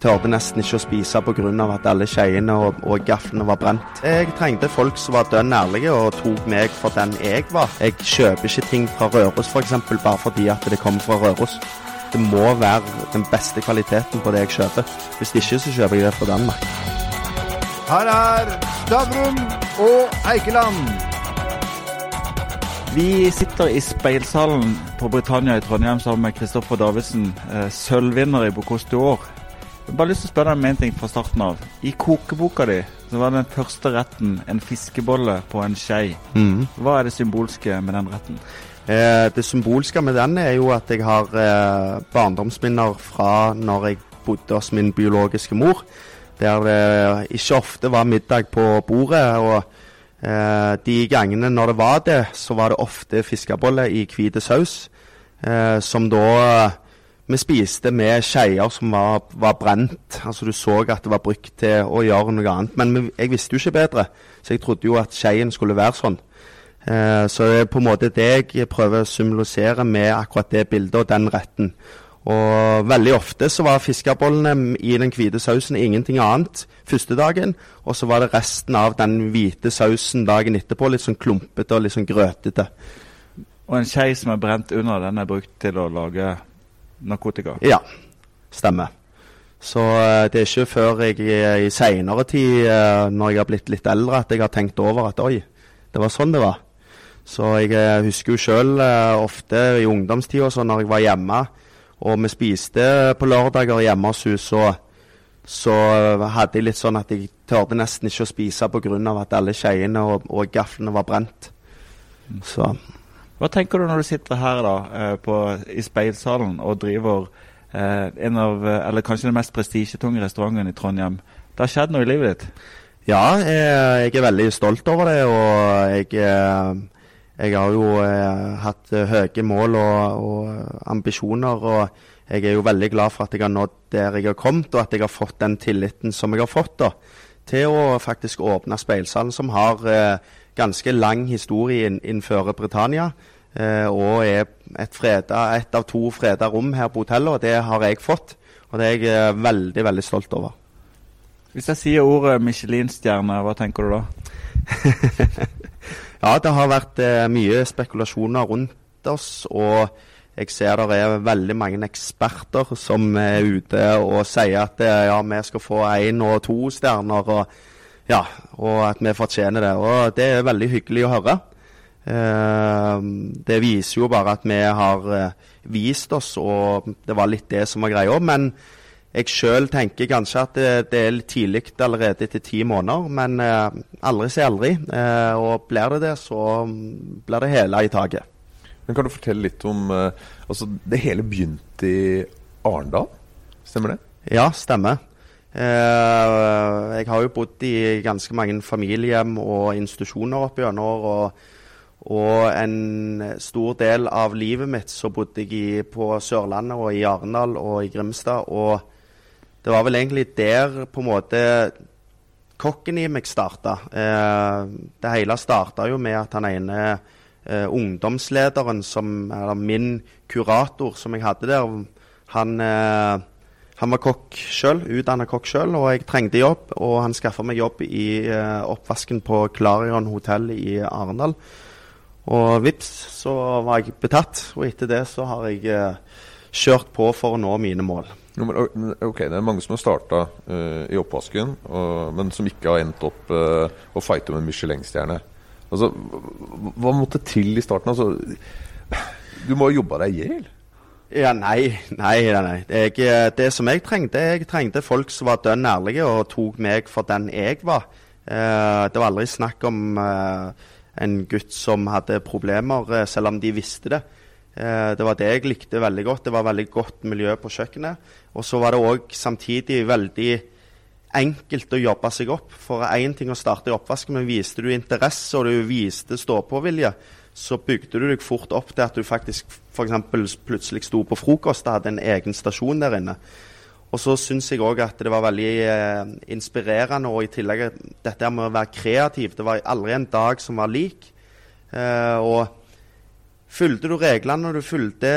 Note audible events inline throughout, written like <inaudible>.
tørde nesten ikke å spise pga. at alle skeiene og, og gaflene var brent. Jeg trengte folk som var dønn ærlige og tok meg for den jeg var. Jeg kjøper ikke ting fra Røros f.eks. bare fordi at det kommer fra Røros. Det må være den beste kvaliteten på det jeg kjøper. Hvis ikke så kjøper jeg det fra Danmark. Her er Stavrum og Eikeland. Vi sitter i speilsalen på Britannia i Trondheim sammen med Kristoffer Davidsen, eh, sølvvinner i Bocuse d'Or. Jeg bare lyst til å spørre deg om en ting fra starten av. I kokeboka di så var den første retten en fiskebolle på en skei. Mm. Hva er det symbolske med den retten? Eh, det symbolske med den er jo at jeg har eh, barndomsminner fra når jeg bodde hos min biologiske mor, der det ikke ofte var middag på bordet. og eh, De gangene når det var det, så var det ofte fiskeboller i hvit saus, eh, som da vi spiste med skeier som var, var, brent. Altså Du så at det var brukt til å gjøre noe annet. Men jeg visste jo ikke bedre, så jeg trodde jo at skeien skulle være sånn. Eh, så det er på en måte det jeg prøver å symbolisere med akkurat det bildet og den retten. Og veldig ofte så var fiskebollene i den hvite sausen ingenting annet første dagen, og så var det resten av den hvite sausen dagen etterpå, litt sånn klumpete og litt sånn grøtete. Og en skei som er brent under, den er brukt til å lage narkotika? Ja, stemmer. Så uh, det er ikke før jeg i seinere tid, uh, når jeg har blitt litt eldre, at jeg har tenkt over at oi, det var sånn det var. Så jeg uh, husker jo sjøl ofte i ungdomstida, så når jeg var hjemme og vi spiste på lørdager hjemme hos henne, så, så hadde jeg litt sånn at jeg tørde nesten ikke å spise pga. at alle skeiene og, og gaflene var brent. Så. Hva tenker du når du sitter her da, på, i speilsalen og driver eh, en av, eller kanskje den mest prestisjetunge restauranten i Trondheim? Det har skjedd noe i livet ditt? Ja, jeg, jeg er veldig stolt over det. Og jeg jeg har jo eh, hatt eh, høye mål og, og, ambisjoner, og jeg er jo veldig glad for at jeg har nådd der jeg har kommet, og at jeg har fått den tilliten som jeg har fått da, til å faktisk åpne Speilsalen, som har eh, ganske lang historie innenfor Britannia. Eh, og er et, freda, et, av to freda rom her på hotellet, og det har jeg fått. Og det er jeg eh, veldig, veldig stolt over. Hvis jeg sier ordet Michelin-stjerne, hva tenker du da? <laughs> Ja, det har vært eh, mye spekulasjoner rundt oss. Og jeg ser det er veldig mange eksperter som er ute og sier at eh, ja, vi skal få én og to stjerner. Og, ja, og at vi fortjener det. Og det er veldig hyggelig å høre. Eh, det viser jo bare at vi har eh, vist oss, og det var litt det som var greia. Men jeg sjøl tenker kanskje at det, det er litt tidlig allerede etter ti måneder, men eh, aldri si aldri. Eh, og blir det det, så blir det hele i taket. Men Kan du fortelle litt om altså Det hele begynte i Arendal, stemmer det? Ja, stemmer. Eh, jeg har jo bodd i ganske mange familiehjem og institusjoner opp gjennom. Og, og en stor del av livet mitt så bodde jeg på Sørlandet og i Arendal og i Grimstad. og det var vel egentlig der på en måte kokken i meg starta. Eh, det hele starta jo med at han ene eh, ungdomslederen, som, eller min kurator som jeg hadde der, han, han var kokk sjøl, utdanna kokk sjøl, og jeg trengte jobb. Og han skaffa meg jobb i uh, oppvasken på Clarion hotell i Arendal. Og vips, så var jeg betatt. Og etter det så har jeg uh, kjørt på for å nå mine mål. Ok, Det er mange som har starta uh, eh, i oppvasken, og, men som ikke har endt opp å fighte med en Michelin-stjerne. Altså, hva måtte til i starten? Altså, du må ha jobba deg i hjel? Ja, nei, nei, nei. Jeg, det som jeg trengte, jeg trengte folk som var dønn ærlige og tok meg for den jeg var. Uh, det var aldri snakk om en gutt som hadde problemer, selv om de visste det. Eh, det var det jeg likte veldig godt. Det var veldig godt miljø på kjøkkenet. Og så var det òg samtidig veldig enkelt å jobbe seg opp. For én ting å starte i oppvasken, men viste du interesse og du viste stå-på-vilje, så bygde du deg fort opp til at du faktisk f.eks. plutselig sto på frokost og hadde en egen stasjon der inne. Og så syns jeg òg at det var veldig eh, inspirerende, og i tillegg dette med å være kreativ. Det var aldri en dag som var lik. Eh, og Fulgte du reglene og du fulgte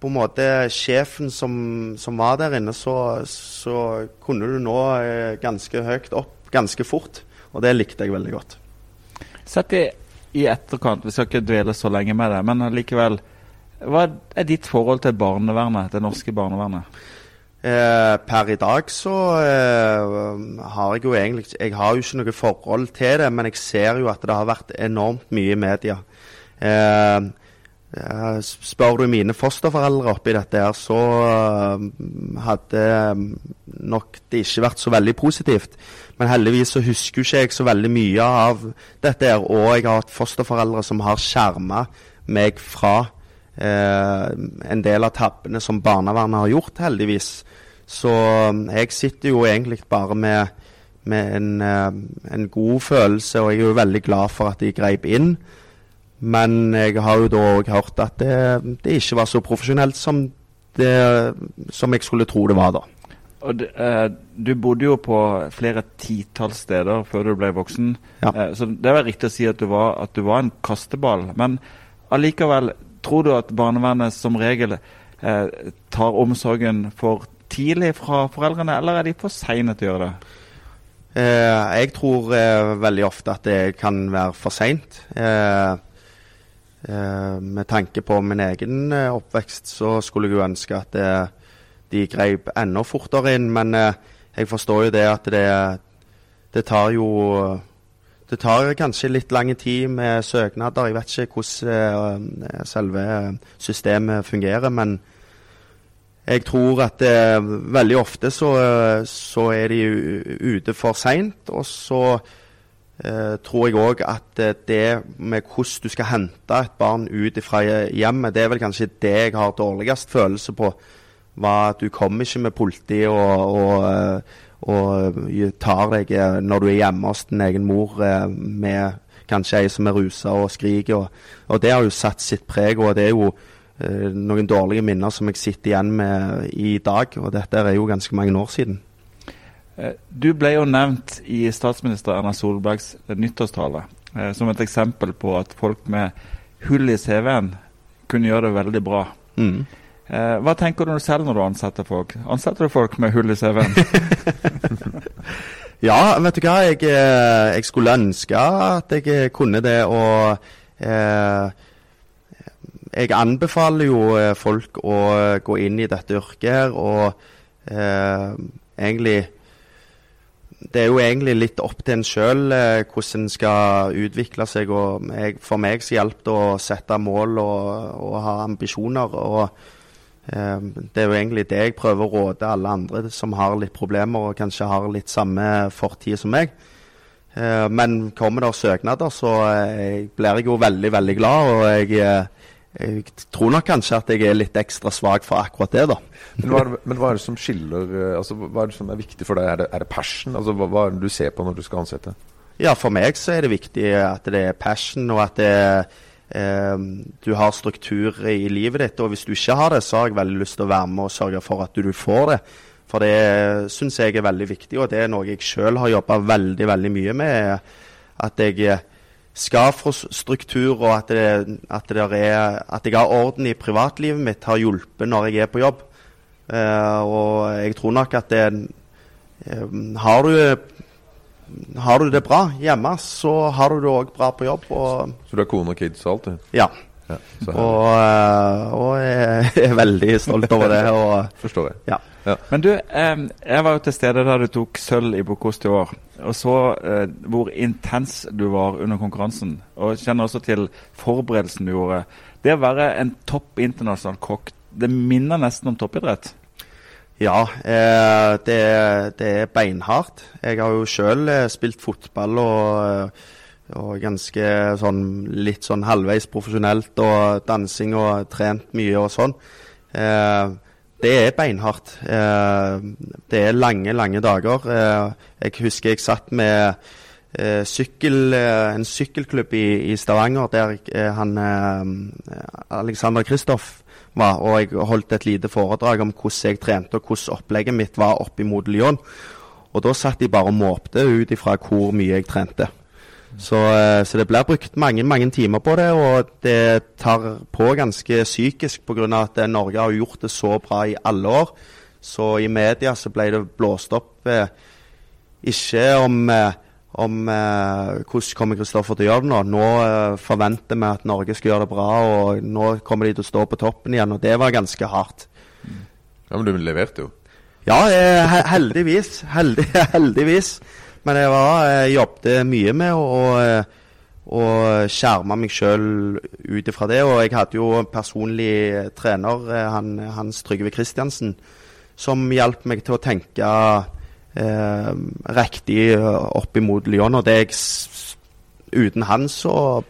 på en måte sjefen som, som var der inne, så, så kunne du nå eh, ganske høyt opp ganske fort. Og det likte jeg veldig godt. Sett i, i etterkant, vi skal ikke dvele så lenge med det, men likevel. Hva er ditt forhold til barnevernet, det norske barnevernet? Eh, per i dag så eh, har jeg jo egentlig Jeg har jo ikke noe forhold til det, men jeg ser jo at det har vært enormt mye i media. Eh, eh spør du mine fosterforeldre oppi dette her, så eh, hadde nok det ikke vært så veldig positivt. Men heldigvis så husker ikke jeg så veldig mye av dette her, og jeg har hatt fosterforeldre som har skjerma meg fra eh, en del av tabbene som barnevernet har gjort, heldigvis. Så um, jeg sitter jo egentlig bare med, med en, eh, en, god følelse, og jeg er jo veldig glad for at de greip inn. Men jeg har jo da òg hørt at det, det, ikke var så profesjonelt som, det, som jeg skulle tro det var da. Og det, eh, Du bodde jo på flere titalls steder før du ble voksen. Ja. Eh, så det var riktig å si at du var, at du var en kasteball. Men allikevel, tror du at barnevernet som regel eh, tar omsorgen for tidlig fra foreldrene, eller er de for seine til å gjøre det? Eh, jeg tror eh, veldig ofte at det kan være for seint. Eh, eh med tanke på min egen oppvekst så skulle jeg jo ønske at eh, de grep enda fortere inn. Men jeg forstår jo det at det, det tar jo det tar kanskje litt lang tid med søknader. Jeg vet ikke hvordan selve systemet fungerer. men jeg tror at eh, veldig ofte så, så, er de ute for seint. Og så eh, tror jeg òg at eh, det med hvordan du skal hente et barn ut fra hjemmet, det er vel kanskje det jeg har dårligst følelse på. Var at du kommer ikke med politi og, og, eh, og, tar deg eh, når du er hjemme hos din egen mor med kanskje ei som er rusa og skriker. Og, og det har jo satt sitt preg. og det er jo Eh, noen dårlige minner som jeg sitter igjen med i dag. Og dette er jo ganske mange år siden. Eh, du ble jo nevnt i statsminister Erna Solbergs nyttårstale eh, som et eksempel på at folk med hull i CV-en kunne gjøre det veldig bra. Mm. Hva tenker du selv når du ansetter folk? Ansetter du folk med hull i CV-en? <laughs> ja, vet du hva. Jeg, jeg, skulle ønske at jeg kunne det. og eh, jeg anbefaler jo eh, folk å eh, gå inn i dette yrket her, og eh, egentlig Det er jo egentlig litt opp til en sjøl eh, hvordan en skal utvikle seg. og jeg, For meg så hjalp det å sette mål og, og ha ambisjoner. og eh, Det er jo egentlig det jeg prøver å råde alle andre som har litt problemer og kanskje har litt samme fortid som meg. Eh, men kommer det søknader, så blir jeg jo veldig, veldig glad. og jeg jeg tror nok kanskje at jeg er litt ekstra svak for akkurat det, da. Men hva, er det, men hva er det som skiller eh, altså, Hva er det som er viktig for deg? Er det, er det passion? Altså, hva, hva, er det du ser på når du skal ansette? Ja, for meg så er det viktig at det er passion, og at det, eh, du har struktur i livet ditt. Og hvis du ikke har det, så har jeg veldig lyst til å være med og sørge for at du får det. For det syns jeg er veldig viktig, og det er noe jeg sjøl har jobba veldig, veldig mye med. At jeg skal få struktur, og at, det, at, det er, at, jeg har orden i privatlivet mitt, har hjulpet når jeg er på jobb. Uh, og jeg tror nok at det uh, har, du, har du det bra hjemme, så har du det òg bra på jobb. Og, så du har kone og kids og alt, du? Ja. ja og, uh, og, jeg er veldig stolt over det. Og, Forstår jeg. Ja. Ja. Men du, eh, jeg var jo til stede da du tok sølv i Bocuse d'Or, og så eh, hvor intens du var under konkurransen. Og kjenner også til forberedelsen du gjorde. Det å være en topp internasjonal kokk, det minner nesten om toppidrett? Ja, eh, det, det, er beinhardt. Jeg har jo sjøl eh, spilt fotball og, eh, og ganske sånn litt sånn halvveis profesjonelt og dansing og trent mye og sånn. Eh, det er beinhardt. Eh, det er lange, lange dager. Jeg husker jeg satt med sykkel, en sykkelklubb i, i Stavanger der han Alexander Kristoff var, og jeg holdt et lite foredrag om hvordan jeg trente og hvordan opplegget mitt var opp imot Lyon. Og da satt de bare og måpte ut ifra hvor mye jeg trente. Så, eh, så det blir brukt mange mange timer på det, og det tar på ganske psykisk pga. at Norge har gjort det så bra i alle år. Så i media så ble det blåst opp eh, ikke om, eh, om eh, hvordan kommer Kristoffer til å gjøre det nå. Nå eh, forventer vi at Norge skal gjøre det bra, og nå kommer de til å stå på toppen igjen. Og det var ganske hardt. Ja, Men du leverte jo. Ja, eh, heldigvis. Heldig, <laughs> heldigvis. Men jeg var, jeg jobbet mye med å, eh, å skjerme meg sjøl ut ifra det. Og jeg hadde jo en personlig trener, eh, han, Hans Trygve Kristiansen, som hjalp meg til å tenke eh, riktig opp imot Lyon. Og det jeg, uten han så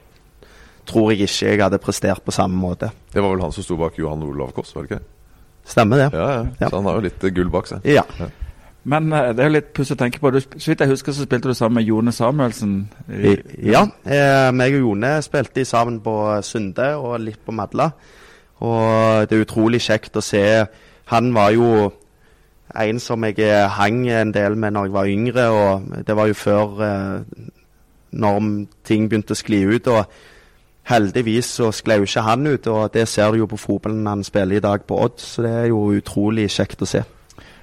tror jeg ikke jeg hadde prestert på samme måte. Det var vel han som sto bak Johan Olav Koss, var det ikke? Stemmer det? Ja, ja. Ja. Så han har jo litt eh, gull bak seg. Ja. Men eh, det er jo litt pussig å tenke på. Du, så vidt jeg husker, så spilte du sammen med Jone Samuelsen. i- I- Ja. Eh, meg og Jone spilte sammen på Sunde og litt på Madla. Og det er utrolig kjekt å se. Han var jo en som jeg eh, hang en del med når jeg var yngre, og det var jo før eh, når ting begynte å skli ut. og Heldigvis så sklei jo ikke han ut, og det ser du jo på fotballen han spiller i dag på Odd. Så det er jo utrolig kjekt å se.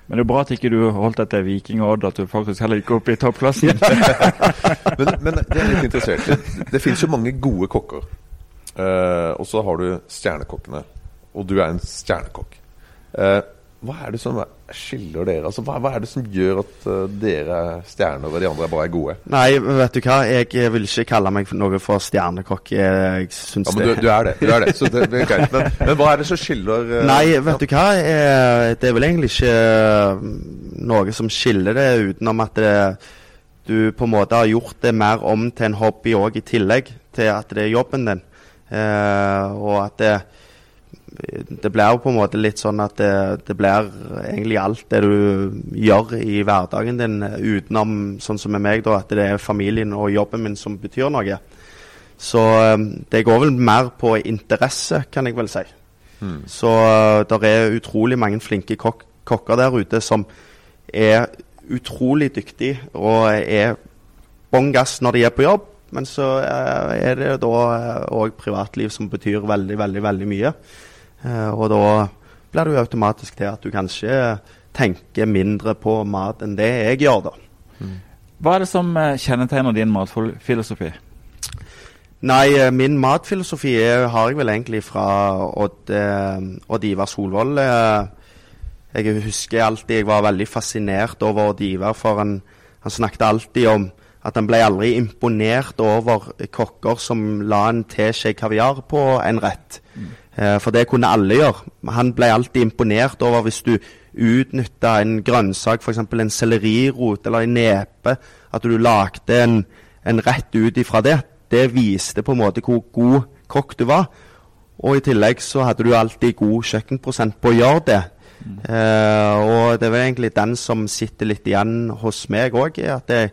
Men det er bra at ikke du holdt deg til Viking og Odd, at du faktisk heller gikk opp i toppklassen. <laughs> Men, men det er litt interessert Det, Det finnes jo mange gode kokker. Uh, og så har du stjernekokkene. Og du er en stjernekokk. Eh, hva er det som er- skiller dere? Altså, hva, hva er det som gjør at eh, dere er stjerner, og de andre bare er gode? Nei, vet du hva. Jeg vil ikke kalle meg noe for stjernekokk. Jeg syns Ja, men du, du er det. du er det, Så det, det er. Men, <laughs> men hva er det som skiller eh, Nei, vet du hva. Eh, Det er vel egentlig ikke eh, noe som skiller det, utenom at det, du på en måte har gjort det mer om til en hobby òg, i tillegg til at det er jobben din. Og at det, det blir jo på en måte litt sånn at det, det blir egentlig alt det du gjør i hverdagen din, eh, utenom sånn som med meg, da, at det er familien og jobben min som betyr noe. Så eh, det går vel mer på interesse, kan jeg vel si. Så det er utrolig mange flinke kok kokker der ute som er utrolig dyktige og er bånn gass når de er på jobb. Men så eh, er det da òg privatliv som betyr veldig, veldig, veldig mye. Eh, og da blir det jo automatisk til at du kanskje tenker mindre på mat enn det jeg gjør, da. Hva er det som eh, kjennetegner din matfilosofi? Nei, eh, min matfilosofi er, har jeg vel egentlig fra Odd, Odd Ivar Solvold. Jeg husker alltid jeg var veldig fascinert over Odd Ivar, for han, han snakket alltid om at han ble aldri imponert over kokker som la en teskje kaviar på en rett. Eh, for det kunne alle gjøre. Han ble alltid imponert over hvis du utnytta en grønnsak, f.eks. en sellerirot eller en nepe, at du lagde en, en rett ut ifra det. Det viste på en måte hvor god kokk du var. Og i tillegg så hadde du alltid god kjøkkenprosent på å gjøre det. Eh, og det vel egentlig den som sitter litt igjen hos meg òg. At jeg,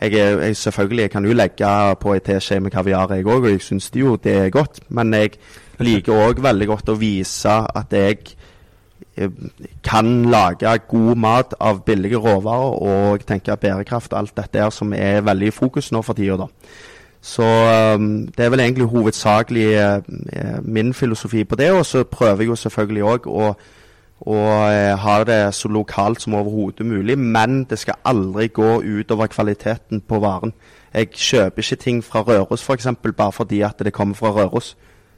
jeg, jeg selvfølgelig jeg kan jo legge på ei teskje med kaviar, jeg òg, og jeg syns jo det er godt. Men jeg liker òg veldig godt å vise at jeg eh, kan lage god mat av billige råvarer og tenke bærekraft og alt dette her som er veldig i fokus nå for tida. da. Så um, det er vel egentlig hovedsakelig eh, min filosofi på det. Og så prøver jeg jo selvfølgelig òg å, å eh, ha det så lokalt som overhodet mulig. Men det skal aldri gå utover kvaliteten på varen. Jeg kjøper ikke ting fra Røros f.eks. Bare fordi at det kommer fra Røros.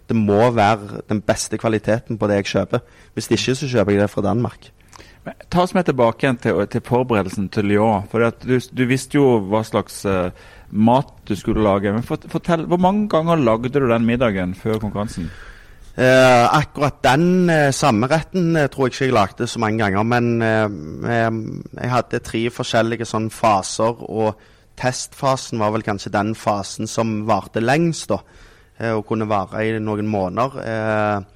Det må være den beste kvaliteten på det jeg kjøper. Hvis ikke så kjøper jeg det fra Danmark. Men Ta oss med tilbake igjen til, til forberedelsen til Lyon. For du, du visste jo hva slags uh, mat du skulle lage. Men for, fortell, Hvor mange ganger lagde du den middagen før konkurransen? Eh, akkurat den eh, samme retten eh, tror jeg ikke jeg lagde så mange ganger. Men eh, eh, jeg hadde tre forskjellige sånn faser, og testfasen var vel kanskje den fasen som varte lengst. da, Og kunne vare i noen måneder. Eh,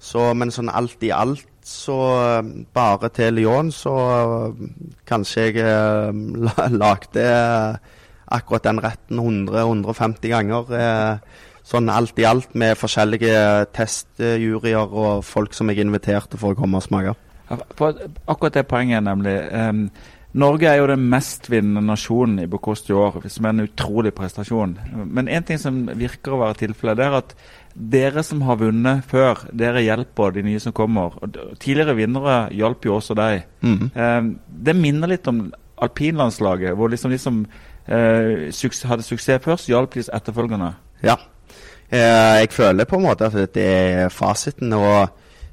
så, men sånn alt i alt, så eh, bare til Lyon, så eh, kanskje jeg eh, <laughs> lagde eh, akkurat den retten 100-150 ganger. Eh, sånn alt i alt med forskjellige testjuryer og folk som jeg inviterte for å komme og smake. Akkurat det poenget, nemlig. em, Norge er jo den mestvinnende nasjonen i Bocuse i år, som er en utrolig prestasjon. Men én ting som virker å være tilfellet, er at dere som har vunnet før, dere hjelper de nye som kommer. Tidligere vinnere hjalp jo også deg. Mm det minner litt om alpinlandslaget, hvor liksom de som eh, hadde suksess først, hjalp de etterfølgende. Ja. Eh, jeg føler på en måte at det er fasiten. og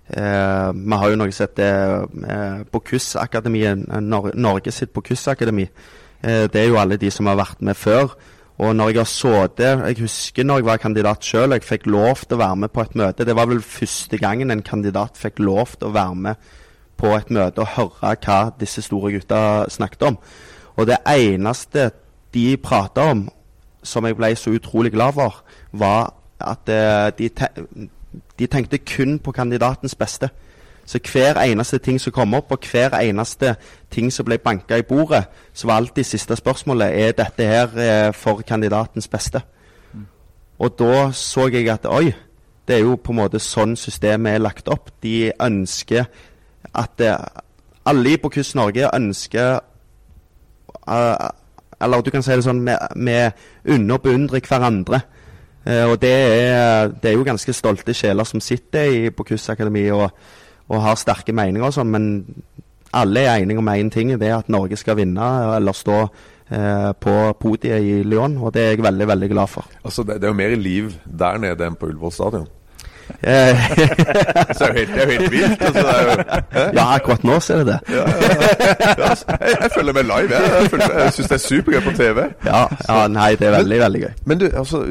eh, Vi har jo noe som heter eh, Bocuse-akademiet, Nor Norge sitt KUS-akademi. Eh, det er jo alle de som har vært med før. Og når jeg har sittet Jeg husker når jeg var kandidat sjøl, jeg fikk lov til å være med på et møte. Det var vel første gangen en kandidat fikk lov til å være med på et møte og høre hva disse store gutta snakket om. Og det eneste de prata om, som jeg ble så utrolig glad for, var at eh, de, de tenkte kun på kandidatens beste. Så hver eneste ting som kom opp, og hver eneste ting som ble banka i bordet, så var alltid siste spørsmålet er dette her eh, for kandidatens beste. Og da så jeg at oi, det er jo på en måte sånn systemet er lagt opp. De ønsker at eh, alle i Bocuse Norge ønsker eh, Eller du kan si det sånn, vi unner og beundrer hverandre. Eh, og det er, det er jo ganske stolte sjeler som sitter i på Akademi og, og har sterke meninger og sånn, men alle er enige om én ting, det er at Norge skal vinne eller stå eh, på podiet i Lyon, og det er jeg veldig, veldig glad for. Altså, det, det er jo mer liv der nede enn på Ullevål stadion. Eh, <laughs> Så er helt, det er jo helt vilt. Altså, det er jo, Hæ? ja, akkurat nå så er det det. Ja, ja, altså, jeg, jeg følger med live. Jeg, jeg, følger- jeg syns det er supergøy på TV. Ja, ja, nei, det er veldig, veldig gøy. Men du, altså,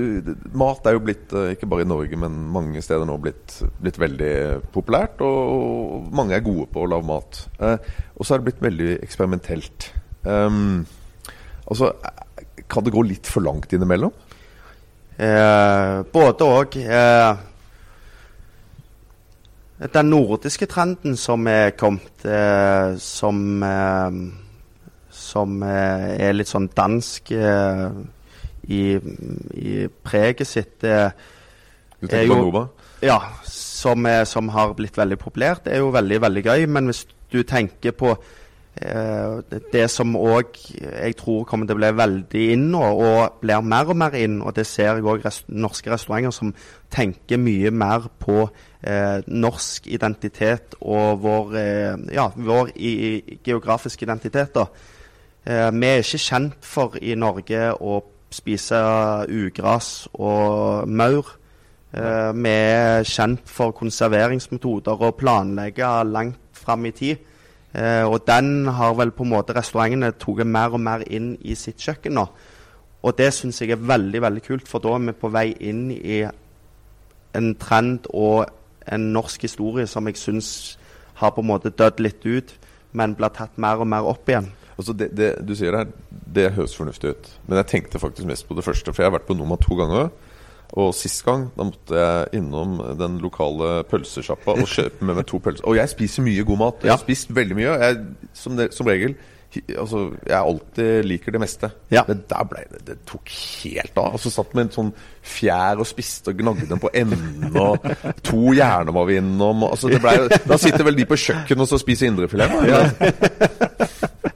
mat er jo blitt, uh, ikke bare i Norge, men mange steder nå, blitt, blitt veldig populært. Og mange er gode på å lage mat. Eh, og så er det blitt veldig eksperimentelt. Um, altså, kan det gå litt for langt innimellom? Eh, både og. Eh, den nordiske trenden som er kommet, eh, som, eh, som eh, er litt sånn dansk eh, i, i preget sitt Du tenker jo, på Nova? Ja, som, som har blitt veldig populært. Det er jo veldig, veldig gøy. Men hvis du tenker på det, det som òg jeg tror kommer til å bli veldig inn nå, og blir mer og mer inn, og det ser jeg òg norske restauranter som tenker mye mer på eh, norsk identitet og vår, eh, ja, vår i, i, geografiske identitet. Eh, vi er ikke kjent for i Norge å spise ugras og maur. Eh, vi er kjent for konserveringsmetoder og planlegge langt fram i tid. Eh, og den har vel på en måte restaurantene tatt mer og mer inn i sitt kjøkken nå. Og det syns jeg er veldig veldig kult, for da er vi på vei inn i en trend og en norsk historie som jeg syns har på en måte dødd litt ut, men blir tatt mer og mer opp igjen. Altså det, det du sier der, det høres fornuftig ut. Men jeg tenkte faktisk mest på det første. For jeg har vært på Noma to ganger. Og sist gang da måtte jeg innom den lokale pølsesjappa og kjøpe med meg to pølser. Og jeg spiser mye god mat. Jeg Ja. har spist veldig mye. Jeg, som, det, som regel Altså, jeg alltid liker det meste. Ja. Men der ble det Det tok helt av. Altså Satt med en sånn fjær og spiste og gnagde den på enden. Og to hjerner var vi innom. Og, altså, det ble, da sitter vel de på kjøkkenet og så spiser indrefilet. da. <laughs> <laughs>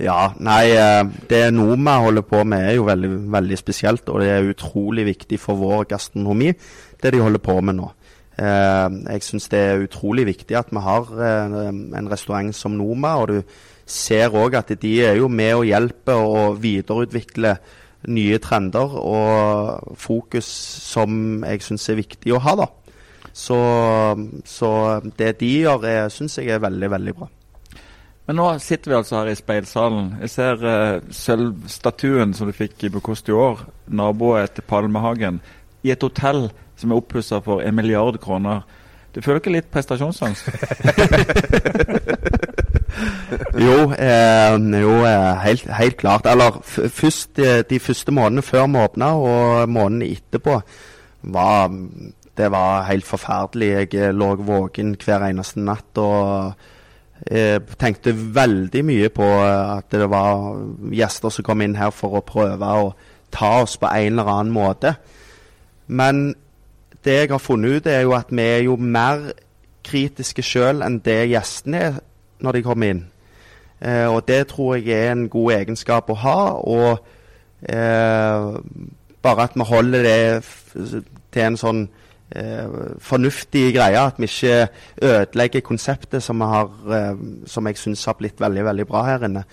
Ja, nei, eh, det Noma holder på med er jo veldig, veldig spesielt, og det er utrolig viktig for vår gastronomi, det de holder på med nå. Eh, jeg syns det er utrolig viktig at vi har eh, en restaurant som Noma, og du ser òg at de er jo med og hjelper og videreutvikle nye trender og fokus som jeg syns er viktig å ha, da. Så, så det de gjør, syns jeg er veldig, veldig bra. Men nå sitter vi altså her i speilsalen. Jeg ser uh, sølvstatuen som du fikk i Bukost i år, naboen til Palmehagen, i et hotell som er oppussa for en milliard kroner. Du føler ikke litt prestasjonsangst? <laughs> Jo, eh, jo eh, helt, helt klart. Eller først eh, de første månedene før vi åpna, og månedene etterpå, var Det var helt forferdelig. Jeg eh, lå våken hver eneste natt og eh, tenkte veldig mye på eh, at det var gjester som kom inn her for å prøve å ta oss på en eller annen måte. Men det jeg har funnet ut, er jo at vi er jo mer kritiske sjøl enn det gjestene er når de kommer inn. Eh, og det tror jeg er en god egenskap å ha. Og eh, bare at vi holder det til en sånn fornuftig greie. At vi ikke ødelegger konseptet som, har, eh, som jeg syns har blitt veldig, veldig bra her inne.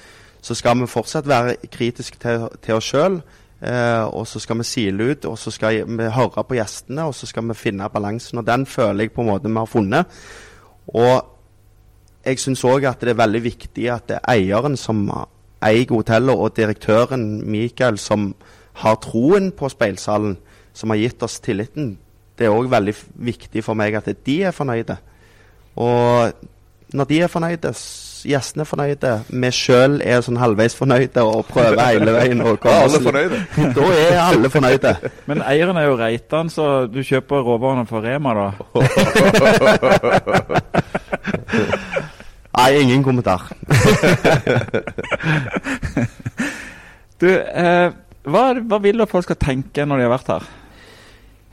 Så skal vi fortsatt være kritiske til, til oss sjøl. Eh, og så skal vi sile ut, og så skal vi høre på gjestene, og så skal vi finne balansen. Og den føler jeg på en måte vi har funnet. Og jeg syns òg at det er veldig viktig at det er eieren som eier hotellet, og direktøren Mikael som har troen på speilsalen, som har gitt oss tilliten. Det er òg veldig viktig for meg at de er fornøyde. Og når de er fornøyde, gjestene er fornøyde, vi sjøl er sånn halvveis fornøyde og prøver hele veien å <laughs> komme alle fornøyde. <laughs> Da er alle fornøyde. Men eieren er jo Reitan, så du kjøper råvarene for Rema, da? <laughs> Nei, ingen kommentar. du, eh, hva, hva vil du at folk skal tenke når de har vært her?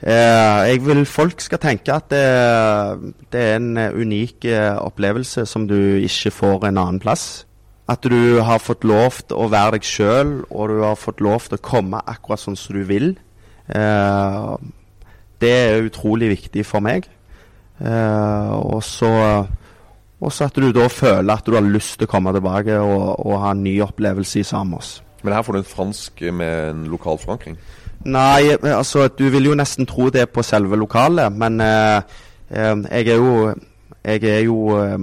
Eh, jeg vil folk skal tenke at det, det er en unik eh, opplevelse som du ikke får en annen plass. At du har fått lov til å være deg sjøl, og du har fått lov til å komme akkurat sånn som du vil. Eh, det er utrolig viktig for meg. Eh, og så at du da føler at du har lyst til å komme tilbake og, og ha en ny opplevelse i Samos. Men her får du en fransk med en lokal forankring? Nei, altså du vil jo nesten tro det på selve lokalet, men eh, eh, jeg er jo Jeg er jo eh,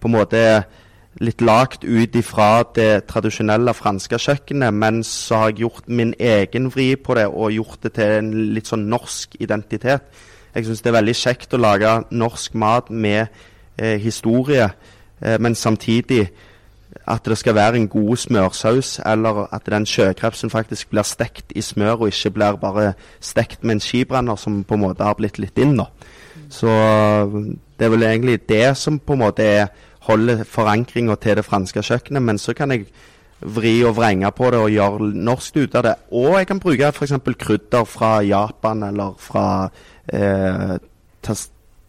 på en måte litt lagt ut ifra det tradisjonelle franske kjøkkenet, men så har jeg gjort min egen vri på det og gjort det til en litt sånn norsk identitet. Jeg syns det er veldig kjekt å lage norsk mat med eh, historie, eh, men samtidig at det skal være en god smørsaus, eller at den sjøkrepsen faktisk blir stekt i smør, og ikke blir bare stekt med en skibrenner, som på en måte har blitt litt inn. da. Så det er vel egentlig det som på en måte er, holder forankringa til det franske kjøkkenet. Men så kan jeg vri og vrenge på det og gjøre norsk ut av det. Og jeg kan bruke f.eks. krydder fra Japan eller fra eh,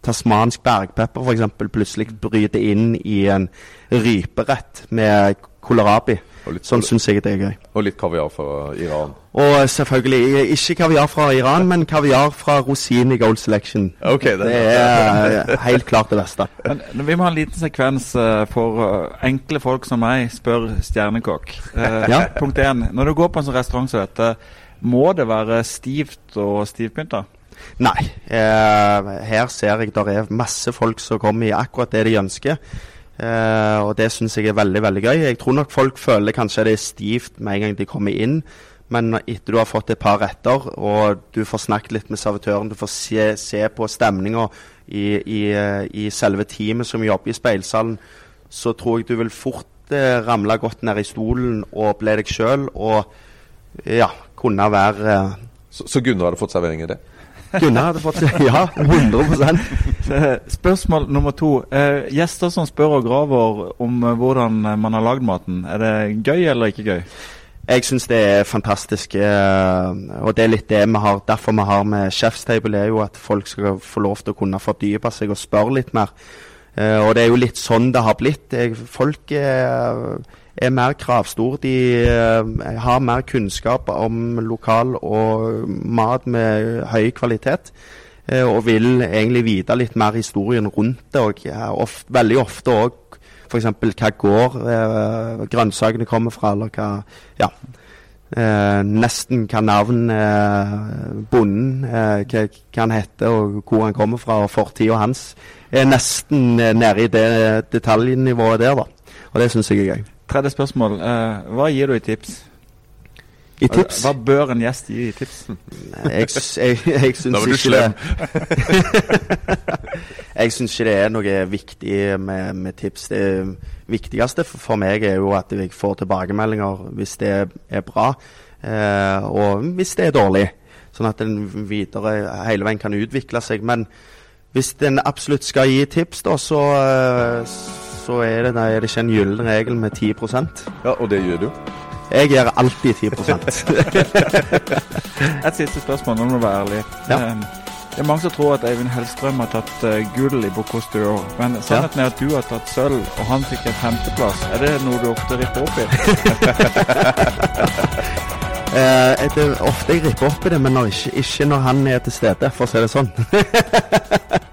tasmansk bergpepper f.eks. plutselig bryter inn i en ryperett med kålrabi. Sånn syns jeg det er gøy. Og litt kaviar fra Iran. Og selvfølgelig ikke kaviar fra Iran, men kaviar fra Rosin i Gold Selection. Okay, det- det er helt klart det beste. Men, vi må ha en liten sekvens eh, for eh, enkle folk som meg, spør stjernekokk. Eh, Ja. Punkt én. Når du går på en sånn restaurant som dette, må det være stivt og stivpynta? Nei. Eh, her ser jeg der er masse folk som kommer i akkurat det de ønsker. Eh, og det syns jeg er veldig veldig gøy. Jeg tror nok folk føler kanskje det er stivt med en gang de kommer inn. Men etter du har fått et par retter, og du får snakket litt med servitøren, du får se, se på stemninga i, i, eh, i selve teamet som jobber i speilsalen, så tror jeg du vil fort eh, ramle godt ned i stolen og bli deg sjøl. Og ja, kunne være eh, Så, så Gunnar hadde fått servering i det? Gunnar hadde fått <laughs> Ja, 100 Eh, Spørsmål nummer to. Eh, gjester som spør og graver om eh, hvordan man har lagd maten. Er det gøy eller ikke gøy? Jeg syns det er fantastisk. eh, og det er litt det vi har derfor vi har med Chef's Table, er jo at folk skal få lov til å kunne fordype seg og spørre litt mer. Og det er jo litt sånn det har blitt. Folk er, er mer kravstore. De eh, har mer kunnskap om lokal og mat med høy kvalitet. eh, og vil egentlig vite litt mer historien rundt det. Og ofte, veldig ofte òg f.eks. hva gård eh, grønnsakene kommer fra, eller hva Ja. Eh, nesten hva navn eh, bonden, eh, hva, hva han heter og hvor han kommer fra, og fortida hans. Er nesten nede i det detaljnivået der, da. Og det syns jeg er gøy. Tredje spørsmål. Uh, hva gir du i tips? I tips Hva bør en gjest gi i tips? Jeg, jeg, jeg syns ikke det <laughs> Jeg syns ikke det er noe viktig med, med tips. Det viktigste for, for meg er jo at jeg får tilbakemeldinger hvis det er bra, eh, og hvis det er dårlig. Sånn at en videre hele veien kan utvikle seg. Men hvis en absolutt skal gi tips, da, så, eh, så er, det, nei, er det ikke en gyllen regel med 10% Ja, og det gjør du. Jeg gjør alltid 10 <laughs> Et siste spørsmål, nå må du være ærlig. Ja. Eh, Det er mange som tror at Eivind Hellstrøm har tatt eh, gull i Bocuse d'Or, men sannheten er at du har tatt sølv, og han fikk en femteplass. Er det noe du ofte ripper opp i? <laughs> Eh, det er ofte jeg ripper opp i det, men når ikke, ikke når han er til stede, for å si det sånn. <laughs>